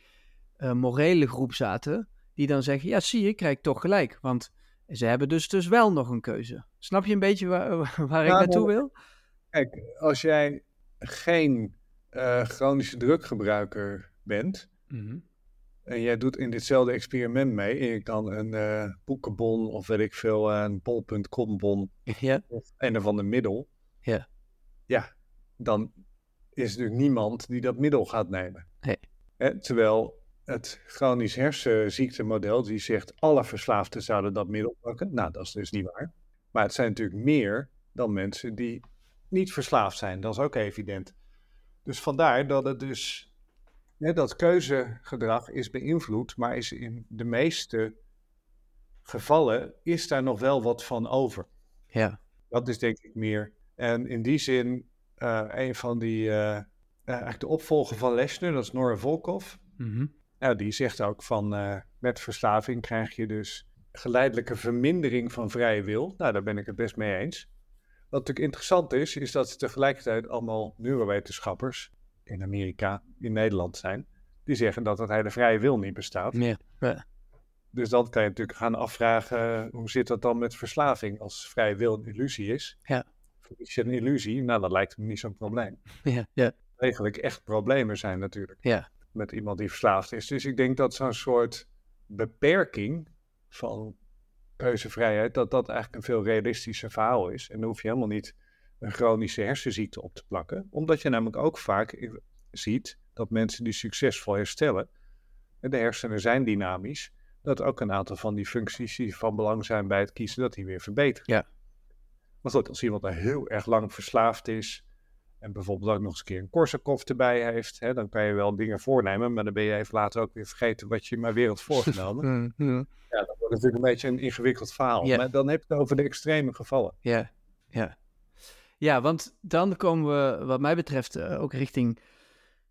uh, morele groep zaten, die dan zeggen, ja zie je, krijg toch gelijk. Want ze hebben dus, dus wel nog een keuze. Snap je een beetje waar, (laughs) waar ik naartoe wil? Kijk, als jij geen uh, chronische druggebruiker bent, mm -hmm. En jij doet in ditzelfde experiment mee, en je kan een uh, boekenbon of weet ik veel, een bol.com bon (laughs) ja. of een of ander middel, ja. ja, dan is er natuurlijk niemand die dat middel gaat nemen. Nee. Hè? Terwijl het chronisch hersenziektemodel, die zegt alle verslaafden zouden dat middel pakken. Nou, dat is dus niet waar. Maar het zijn natuurlijk meer dan mensen die niet verslaafd zijn. Dat is ook evident. Dus vandaar dat het dus, dat keuzegedrag is beïnvloed, maar is in de meeste gevallen is daar nog wel wat van over. Ja. Dat is denk ik meer. En in die zin, uh, een van die, uh, eigenlijk de opvolger van Leschner, dat is Nora Volkov. Mm -hmm. nou, die zegt ook van, met verslaving krijg je dus geleidelijke vermindering van vrije wil. Nou, daar ben ik het best mee eens. Wat natuurlijk interessant is, is dat er tegelijkertijd allemaal neurowetenschappers in Amerika, in Nederland zijn, die zeggen dat het hele vrije wil niet bestaat. Dus dan kan je natuurlijk gaan afvragen, hoe zit dat dan met verslaving als vrije wil een illusie is? Ja. Is het een illusie? Nou, dat lijkt me niet zo'n probleem. (laughs) Ja, ja. Eigenlijk echt problemen zijn natuurlijk. Ja. Met iemand die verslaafd is. Dus ik denk dat zo'n soort beperking van keuzevrijheid, dat dat eigenlijk een veel realistischer verhaal is. En dan hoef je helemaal niet een chronische hersenziekte op te plakken. Omdat je namelijk ook vaak ziet dat mensen die succesvol herstellen, en de hersenen zijn dynamisch, dat ook een aantal van die functies die van belang zijn bij het kiezen, dat die weer verbeteren. Ja. Maar goed, als iemand er heel erg lang verslaafd is, en bijvoorbeeld ook nog eens een keer een Korsakoff erbij heeft, hè, dan kan je wel dingen voornemen, maar dan ben je even later ook weer vergeten wat je maar weer had voorgenomen. (laughs) ja. ja, dat wordt natuurlijk een beetje een ingewikkeld verhaal. Ja. Maar dan heb je het over de extreme gevallen. Ja, ja. Ja, want dan komen we, wat mij betreft, uh, ook richting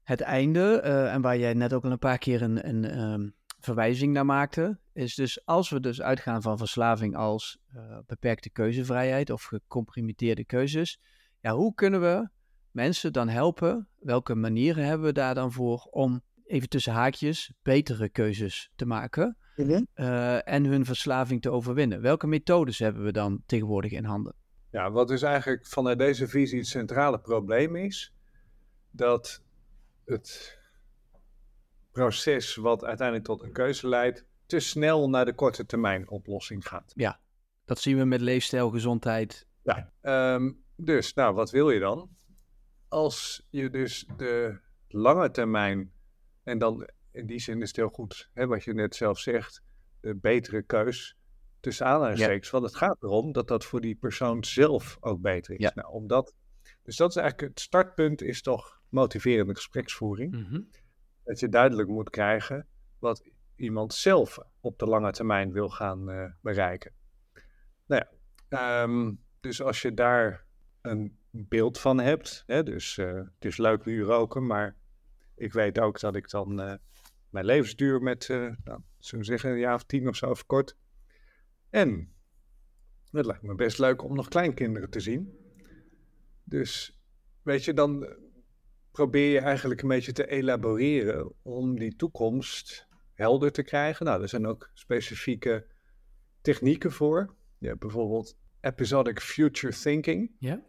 het einde. Uh, en waar jij net ook al een paar keer een, een um, verwijzing naar maakte. Is dus als we dus uitgaan van verslaving als uh, beperkte keuzevrijheid of gecomprimeerde keuzes. Ja, hoe kunnen we mensen dan helpen? Welke manieren hebben we daar dan voor om even tussen haakjes betere keuzes te maken mm -hmm. uh, en hun verslaving te overwinnen? Welke methodes hebben we dan tegenwoordig in handen? Ja, wat dus eigenlijk vanuit deze visie het centrale probleem is, dat het proces wat uiteindelijk tot een keuze leidt, te snel naar de korte termijn oplossing gaat. Ja, dat zien we met leefstijl, gezondheid. Ja, um, dus nou, wat wil je dan? Als je dus de lange termijn, en dan in die zin is het heel goed, hè, wat je net zelf zegt, de betere keus tussen aanhalingstekens. Want het gaat erom dat dat voor die persoon zelf ook beter is. Ja. Nou, omdat, dus dat is eigenlijk het startpunt, is toch motiverende gespreksvoering. Mhm. Dat je duidelijk moet krijgen wat iemand zelf op de lange termijn wil gaan eh, bereiken. Nou ja, ehm, dus als je daar een beeld van hebt, hè, dus eh, het is leuk nu roken, maar ik weet ook dat ik dan eh, mijn levensduur met, nou, zullen we zeggen, een jaar of tien of zo verkort. En het lijkt me best leuk om nog kleinkinderen te zien. Dus weet je, dan probeer je eigenlijk een beetje te elaboreren om die toekomst helder te krijgen. Nou, er zijn ook specifieke technieken voor. Je hebt bijvoorbeeld episodic future thinking. Ja.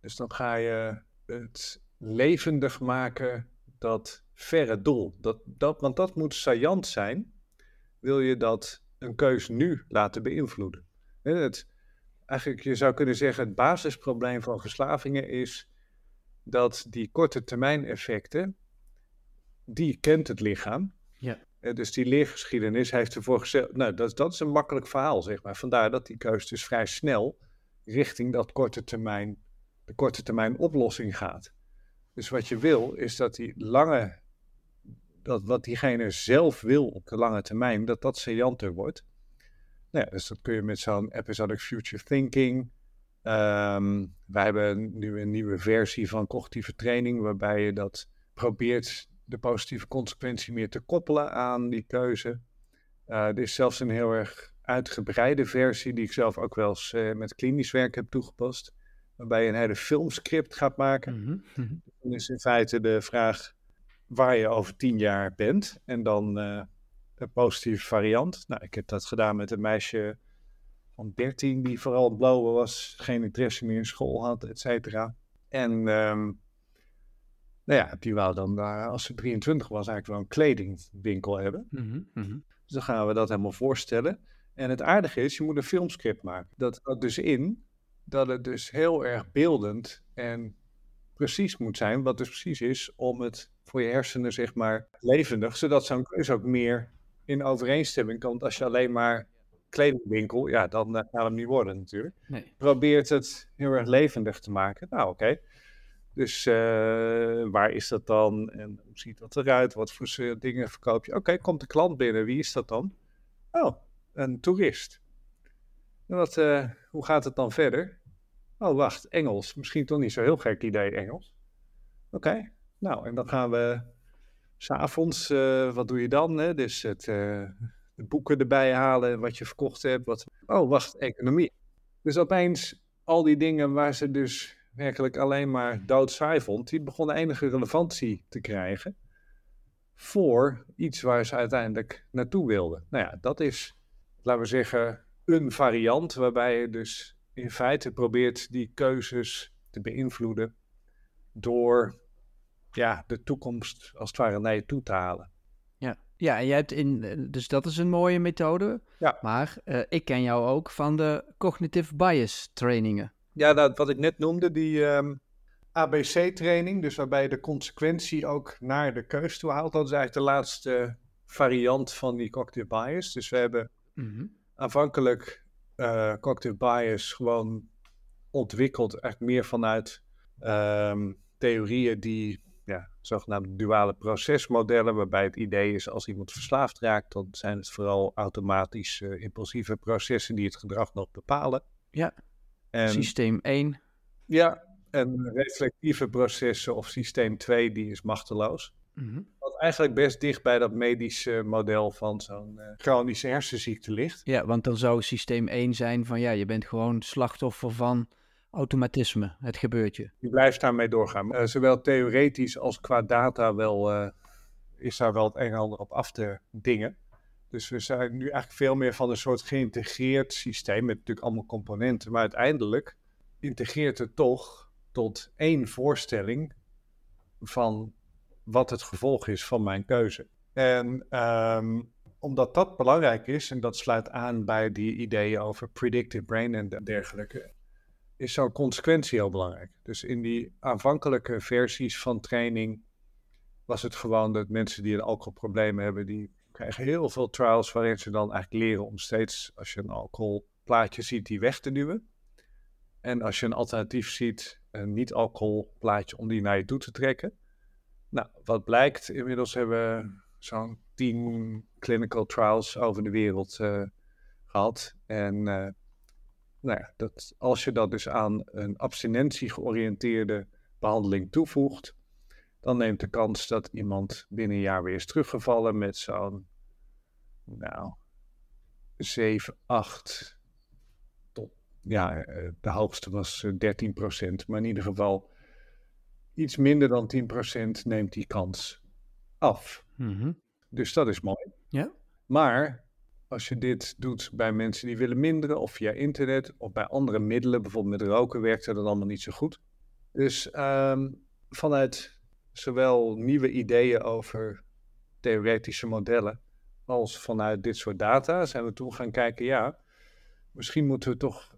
Dus dan ga je het levendig maken, dat verre doel. Dat, dat, want dat moet saillant zijn, wil je dat een keus nu laten beïnvloeden. Het, eigenlijk, je zou kunnen zeggen, het basisprobleem van verslavingen is dat die korte termijn effecten, die kent het lichaam. Ja. Dus die leergeschiedenis heeft ervoor gezegd, nou, dat, dat is een makkelijk verhaal, zeg maar. Vandaar dat die keus dus vrij snel richting dat korte termijn, de korte termijn oplossing gaat. Dus wat je wil, is dat die lange, dat wat diegene zelf wil op de lange termijn, dat dat saillanter wordt. Nou ja, dus dat kun je met zo'n episodic future thinking. Ehm, wij hebben nu een nieuwe versie van cognitieve training, waarbij je dat probeert de positieve consequentie meer te koppelen aan die keuze. Eh, er is zelfs een heel erg uitgebreide versie, die ik zelf ook wel eens eh, met klinisch werk heb toegepast, waarbij je een hele filmscript gaat maken. Mhm. Dan is in feite de vraag waar je over tien jaar bent. En dan eh, een positieve variant. Nou, ik heb dat gedaan met een meisje van 13 die vooral blowen was. Geen interesse meer in school had, et cetera. En ehm, nou ja, die wou dan daar, als ze 23 was, eigenlijk wel een kledingwinkel hebben. Mhm. Mhm. Dus dan gaan we dat helemaal voorstellen. En het aardige is, je moet een filmscript maken. Dat houdt dus in dat het dus heel erg beeldend en precies moet zijn. Wat dus precies is om het voor je hersenen, zeg maar, levendig. Zodat zo'n keuze ook meer in overeenstemming komt. Als je alleen maar kledingwinkel, ja, dan eh, gaat het niet worden natuurlijk. Nee. Probeert het heel erg levendig te maken. Nou, oké. Dus eh, waar is dat dan? En hoe ziet dat eruit? Wat voor soort dingen verkoop je? Oké, komt de klant binnen. Wie is dat dan? Oh, een toerist. En wat, eh, hoe gaat het dan verder? Oh, wacht, Engels. Misschien toch niet zo heel gek idee, Engels. Oké, nou, en dan gaan we s'avonds, eh wat doe je dan? Hè? Dus het, eh, de boeken erbij halen, wat je verkocht hebt. Wat... Oh, wacht, economie. Dus opeens al die dingen waar ze dus werkelijk alleen maar doodsaai vond, die begonnen enige relevantie te krijgen voor iets waar ze uiteindelijk naartoe wilden. Nou ja, dat is, laten we zeggen, een variant waarbij je dus in feite probeert die keuzes te beïnvloeden door ja, de toekomst als het ware naar je toe te halen. Ja. ja, en jij hebt in, eh, dus dat is een mooie methode. Ja. Maar eh, ik ken jou ook van de cognitive bias trainingen. Ja, dat, wat ik net noemde, die ehm, ABC-training, dus waarbij je de consequentie ook naar de keus toe haalt, dat is eigenlijk de laatste variant van die cognitive bias. Dus we hebben Mhm. aanvankelijk eh cognitive bias gewoon ontwikkeld, eigenlijk meer vanuit ehm, theorieën die, ja, zogenaamde duale procesmodellen, waarbij het idee is als iemand verslaafd raakt, dan zijn het vooral automatisch eh, impulsieve processen die het gedrag nog bepalen. Ja. En, Systeem 1. ja, en reflectieve processen of systeem 2, die is machteloos. Mhm. Wat eigenlijk best dicht bij dat medische model van zo'n eh, chronische hersenziekte ligt. Ja, want dan zou systeem 1 zijn van ja, je bent gewoon slachtoffer van automatisme. Het gebeurt je. Blijft daarmee doorgaan. Eh, zowel theoretisch als qua data wel, eh, is daar wel het een en ander op af te dingen. Dus we zijn nu eigenlijk veel meer van een soort geïntegreerd systeem met natuurlijk allemaal componenten. Maar uiteindelijk integreert het toch tot één voorstelling van wat het gevolg is van mijn keuze. En ehm, omdat dat belangrijk is, en dat sluit aan bij die ideeën over predictive brain en dergelijke, is zo'n consequentie heel belangrijk. Dus in die aanvankelijke versies van training was het gewoon dat mensen die een alcoholprobleem hebben, die krijgen heel veel trials waarin ze dan eigenlijk leren om steeds, als je een alcoholplaatje ziet, die weg te duwen. En als je een alternatief ziet, een niet-alcoholplaatje, om die naar je toe te trekken. Nou, wat blijkt, inmiddels hebben we zo'n tien clinical trials over de wereld uh, gehad. En uh, nou ja, dat, als je dat dus aan een abstinentie georiënteerde behandeling toevoegt, dan neemt de kans dat iemand binnen een jaar weer is teruggevallen met zo'n, nou, 7, 8 tot, ja, eh, de hoogste was 13 procent, maar in ieder geval iets minder dan 10 procent neemt die kans af. Mm Dus dat is mooi. Ja. Maar als je dit doet bij mensen die willen minderen, of via internet, of bij andere middelen, bijvoorbeeld met roken, werkt dat allemaal niet zo goed. Dus um, vanuit zowel nieuwe ideeën over theoretische modellen, als vanuit dit soort data zijn we toen gaan kijken, ja, misschien moeten we toch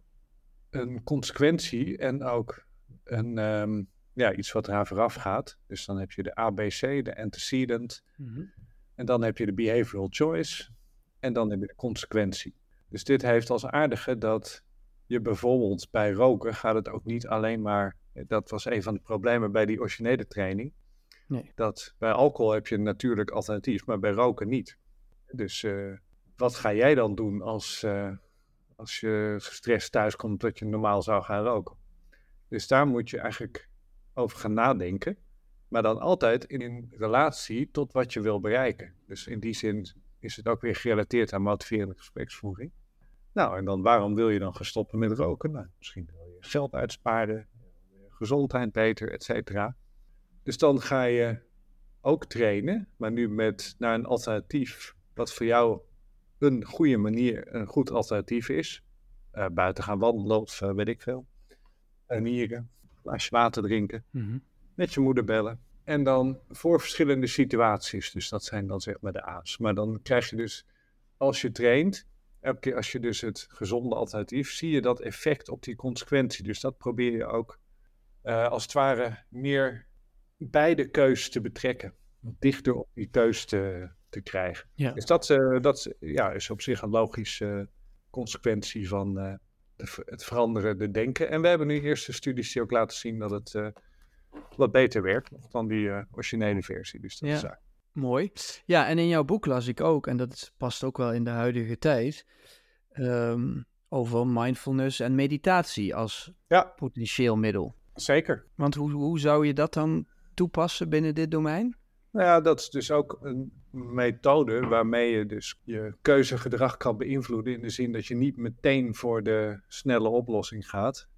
een consequentie en ook een, um, ja, iets wat eraan vooraf gaat. Dus dan heb je de ABC, de antecedent, mm -hmm. en dan heb je de behavioral choice, en dan heb je de consequentie. Dus dit heeft als aardige dat je bijvoorbeeld bij roken gaat het ook niet alleen maar, dat was een van de problemen bij die originele training, nee. dat bij alcohol heb je natuurlijk alternatief, maar bij roken niet. Dus uh, wat ga jij dan doen als, uh, als je gestrest thuis komt dat je normaal zou gaan roken? Dus daar moet je eigenlijk over gaan nadenken, maar dan altijd in relatie tot wat je wil bereiken. Dus in die zin is het ook weer gerelateerd aan motiverende gespreksvoering. Nou, en dan waarom wil je dan gaan stoppen met roken? Nou, misschien wil je geld uitsparen, gezondheid beter, et cetera. Dus dan ga je ook trainen, maar nu met naar een alternatief wat voor jou een goede manier, een goed alternatief is. Uh, buiten gaan wandelen of uh, weet ik veel. Nieren, een glaasje water drinken, mm -hmm. met je moeder bellen. En dan voor verschillende situaties. Dus dat zijn dan zeg maar de A's. Maar dan krijg je dus, als je traint, elke keer als je dus het gezonde alternatief, zie je dat effect op die consequentie. Dus dat probeer je ook uh, als het ware meer bij de keus te betrekken. Dichter op die keus te, te krijgen. Ja. Dus dat, uh, dat ja, is op zich een logische consequentie van uh, de, het veranderen de denken. En we hebben nu eerste studies die ook laten zien dat het wat beter werkt dan die uh, originele versie. Dus dat ja. is mooi. Ja, en in jouw boek las ik ook, en dat past ook wel in de huidige tijd, um, over mindfulness en meditatie als ja. potentieel middel. Zeker. Want hoe, hoe zou je dat dan toepassen binnen dit domein? Nou ja, dat is dus ook een methode waarmee je dus je keuzegedrag kan beïnvloeden. In de zin dat je niet meteen voor de snelle oplossing gaat.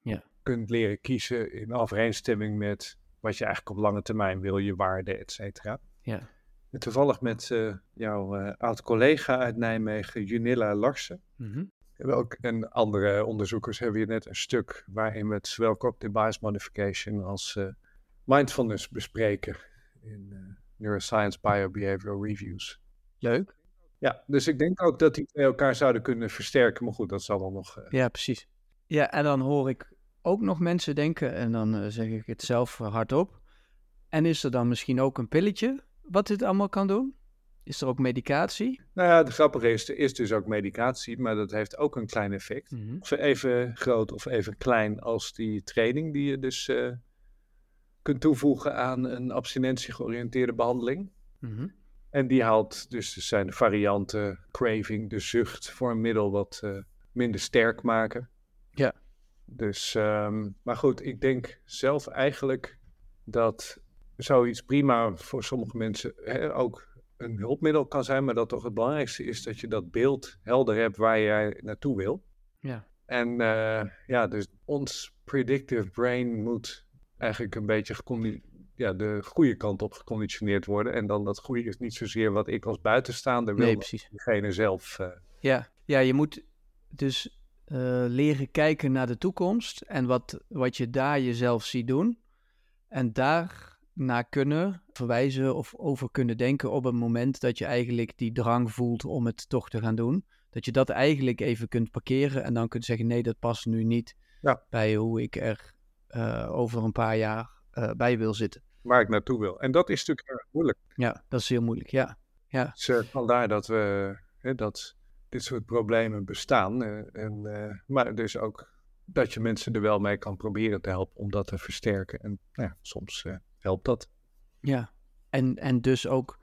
Ja. Kunt leren kiezen in overeenstemming met wat je eigenlijk op lange termijn wil, je waarden, et cetera. Ja. En toevallig met uh, jouw uh, oud-collega uit Nijmegen, Junilla Larsen, mm -hmm. ook, en andere onderzoekers hebben hier net een stuk waarin we het zowel cognitive bias modification als uh, mindfulness bespreken in Neuroscience Biobehavioral Reviews. Leuk. Ja, dus ik denk ook dat die twee elkaar zouden kunnen versterken, maar goed, dat zal dan nog... Ja, precies. Ja, en dan hoor ik ook nog mensen denken, en dan uh, zeg ik het zelf hardop. En is er dan misschien ook een pilletje wat dit allemaal kan doen? Is er ook medicatie? Nou ja, het grappige is, er is dus ook medicatie, maar dat heeft ook een klein effect. Mm -hmm. Of even groot of even klein als die training die je dus uh, kunt toevoegen aan een abstinentie-georiënteerde behandeling. Mm -hmm. En die haalt dus, dus zijn de varianten craving, de zucht voor een middel wat uh, minder sterk maken. Ja. Dus, um, maar goed, ik denk zelf eigenlijk dat zoiets prima voor sommige mensen hè, ook een hulpmiddel kan zijn, maar dat toch het belangrijkste is dat je dat beeld helder hebt waar jij naartoe wil. Ja. En uh, ja, dus ons predictive brain moet eigenlijk een beetje ja, de goede kant op geconditioneerd worden. En dan dat goede is niet zozeer wat ik als buitenstaander wil, nee, precies. diegene zelf. Uh... Ja. ja, je moet dus uh, leren kijken naar de toekomst en wat, wat je daar jezelf ziet doen. En daar naar kunnen verwijzen of over kunnen denken op het moment dat je eigenlijk die drang voelt om het toch te gaan doen. Dat je dat eigenlijk even kunt parkeren en dan kunt zeggen: nee, dat past nu niet ja. bij hoe ik er uh, over een paar jaar uh, bij wil zitten. Waar ik naartoe wil. En dat is natuurlijk erg moeilijk. Ja, dat is heel moeilijk, ja. Ja. Dus uh, vandaar dat, we, hè, dat dit soort problemen bestaan. Uh, en, uh, maar dus ook dat je mensen er wel mee kan proberen te helpen om dat te versterken. En nou ja, soms helpt dat. Ja, en, en dus ook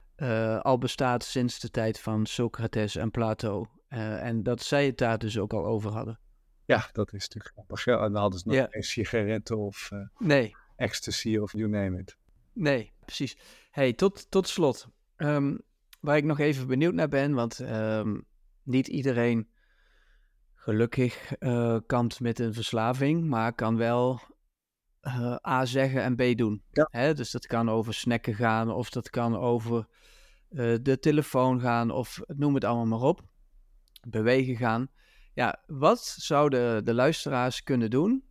al bestaat sinds de tijd van Socrates en Plato. en dat zij het daar dus ook al over hadden. Ja, dat is natuurlijk grappig. Ja, en dan hadden ze nog ja. geen sigaretten of nee. ecstasy of you name it. Nee, precies. Hey, tot, tot slot. Um, waar ik nog even benieuwd naar ben, want um, niet iedereen gelukkig uh, kampt met een verslaving, maar kan wel uh, A zeggen en B doen. Ja. Hè? Dus dat kan over snacken gaan, of dat kan over uh, de telefoon gaan, of noem het allemaal maar op. Bewegen gaan. Ja, wat zouden de luisteraars kunnen doen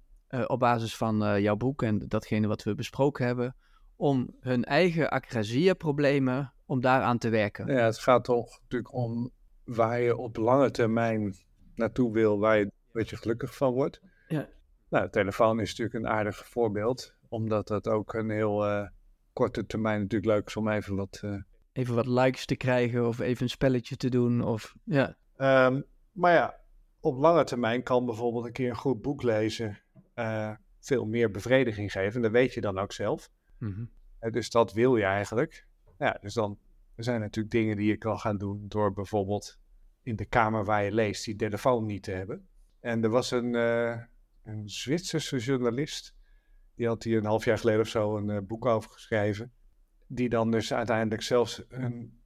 op basis van jouw boek en datgene wat we besproken hebben, om hun eigen acrasia-problemen, om daaraan te werken? Ja, het gaat toch natuurlijk om waar je op lange termijn naartoe wil, waar je een beetje gelukkig van wordt. Ja. Nou, de telefoon is natuurlijk een aardig voorbeeld, omdat dat ook een heel uh, korte termijn natuurlijk leuk is om even wat... Uh... Even wat likes te krijgen of even een spelletje te doen of... Ja. Um, maar ja, op lange termijn kan bijvoorbeeld een keer een goed boek lezen uh, veel meer bevrediging geven. En dat weet je dan ook zelf. Mm -hmm. dus dat wil je eigenlijk. Ja, dus dan er zijn natuurlijk dingen die je kan gaan doen door bijvoorbeeld in de kamer waar je leest die telefoon niet te hebben. En er was een, uh, een Zwitserse journalist, die had hier een half jaar geleden of zo een uh, boek over geschreven, die dan dus uiteindelijk zelfs een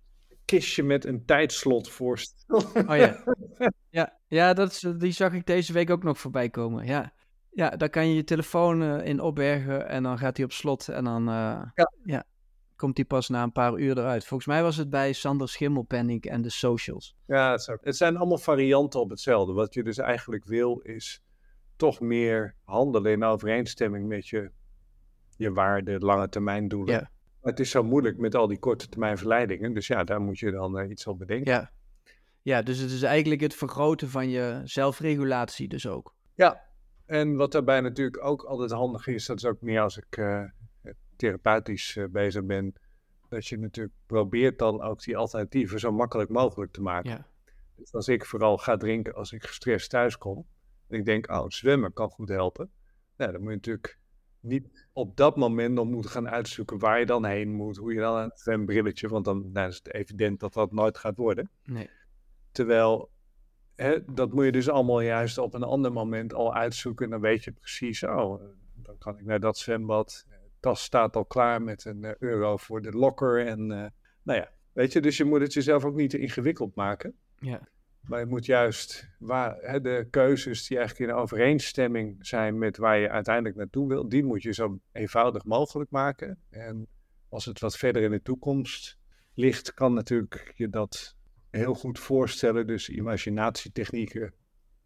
kistje met een tijdslot voorstelt. Oh ja, (laughs) ja, ja dat, die zag ik deze week ook nog voorbij komen, ja. Ja, daar kan je je telefoon uh, in opbergen en dan gaat hij op slot en dan ja. ja komt die pas na een paar uur eruit. Volgens mij was het bij Sander Schimmelpenning en de socials. Ja, het, zijn allemaal varianten op hetzelfde. Wat je dus eigenlijk wil is toch meer handelen in overeenstemming met je, je waarde, lange termijn doelen. Ja. Maar het is zo moeilijk met al die korte termijn verleidingen. Dus ja, daar moet je dan uh, iets op bedenken. Ja. ja, dus het is eigenlijk het vergroten van je zelfregulatie dus ook. Ja, en wat daarbij natuurlijk ook altijd handig is, dat is ook meer als ik uh, therapeutisch uh, bezig ben, dat je natuurlijk probeert dan ook die alternatieven zo makkelijk mogelijk te maken. Ja. Dus als ik vooral ga drinken als ik gestrest thuis kom, en ik denk, oh, zwemmen kan goed helpen. Nou, dan moet je natuurlijk niet op dat moment nog moeten gaan uitzoeken waar je dan heen moet, hoe je dan een zwembrilletje, want dan nou, is het evident dat dat nooit gaat worden. Nee. Terwijl, hè, dat moet je dus allemaal juist op een ander moment al uitzoeken. En dan weet je precies, oh, dan kan ik naar dat zwembad tas staat al klaar met een uh, euro voor de locker. En uh, nou ja, weet je, dus je moet het jezelf ook niet te ingewikkeld maken. Ja. Maar je moet juist waar, hè, de keuzes die eigenlijk in overeenstemming zijn met waar je uiteindelijk naartoe wil, die moet je zo eenvoudig mogelijk maken. En als het wat verder in de toekomst ligt, kan natuurlijk je dat heel goed voorstellen. Dus imaginatietechnieken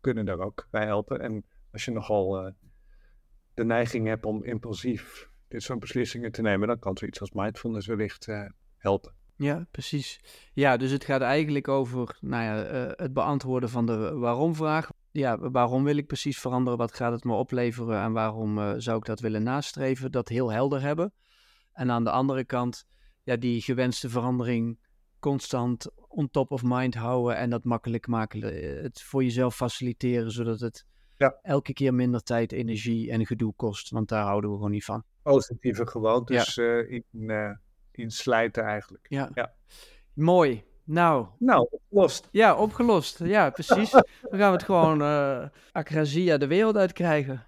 kunnen daar ook bij helpen. En als je nogal uh, de neiging hebt om impulsief dit soort beslissingen te nemen, dan kan zoiets als mindfulness wellicht uh, helpen. Ja, precies. Ja, dus het gaat eigenlijk over nou ja, uh, het beantwoorden van de waarom-vraag. Ja, waarom wil ik precies veranderen? Wat gaat het me opleveren? En waarom uh, zou ik dat willen nastreven? Dat heel helder hebben. En aan de andere kant, ja, die gewenste verandering constant on top of mind houden en dat makkelijk maken. Het voor jezelf faciliteren, zodat het ja. elke keer minder tijd, energie en gedoe kost. Want daar houden we gewoon niet van positieve gewoontes ja. uh, in, uh, in slijten eigenlijk. Ja. ja. Mooi. Nou. Nou, opgelost. Ja, opgelost. Ja, precies. Dan gaan we het gewoon uh, acrasia de wereld uitkrijgen.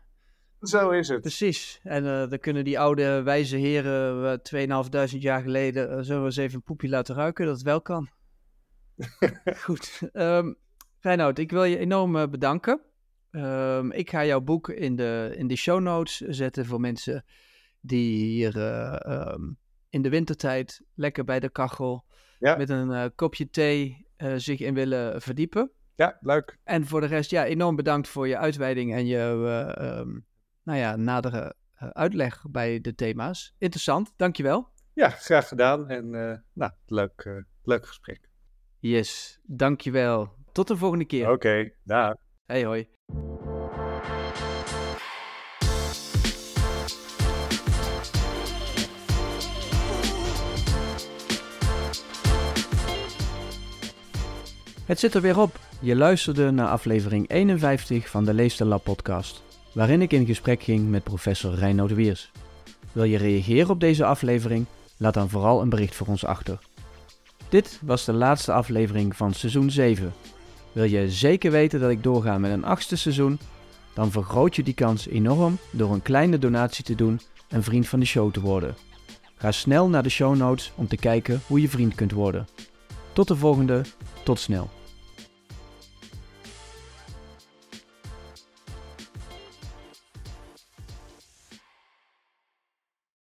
Zo is het. Precies. En dan kunnen die oude wijze heren, 2.500 jaar geleden, zullen we eens even een poepje laten ruiken, dat het wel kan. (laughs) Goed. Um, Reinoud, ik wil je enorm bedanken. Um, ik ga jouw boek in de, in de show notes zetten voor mensen die hier uh, um, in de wintertijd lekker bij de kachel ja. met een uh, kopje thee uh, zich in willen verdiepen. Ja, leuk. En voor de rest, ja, enorm bedankt voor je uitweiding en je um, nou ja, nadere uitleg bij de thema's. Interessant, dankjewel. Ja, graag gedaan en nou, leuk, leuk gesprek. Yes, dankjewel. Tot de volgende keer. Oké, okay, dag. Hey hoi. Het zit er weer op. Je luisterde naar aflevering 51 van de Leefstijllab podcast, waarin ik in gesprek ging met professor Reinoud Wiers. Wil je reageren op deze aflevering? Laat dan vooral een bericht voor ons achter. Dit was de laatste aflevering van seizoen 7. Wil je zeker weten dat ik doorga met een achtste seizoen? Dan vergroot je die kans enorm door een kleine donatie te doen en vriend van de show te worden. Ga snel naar de show notes om te kijken hoe je vriend kunt worden. Tot de volgende, tot snel.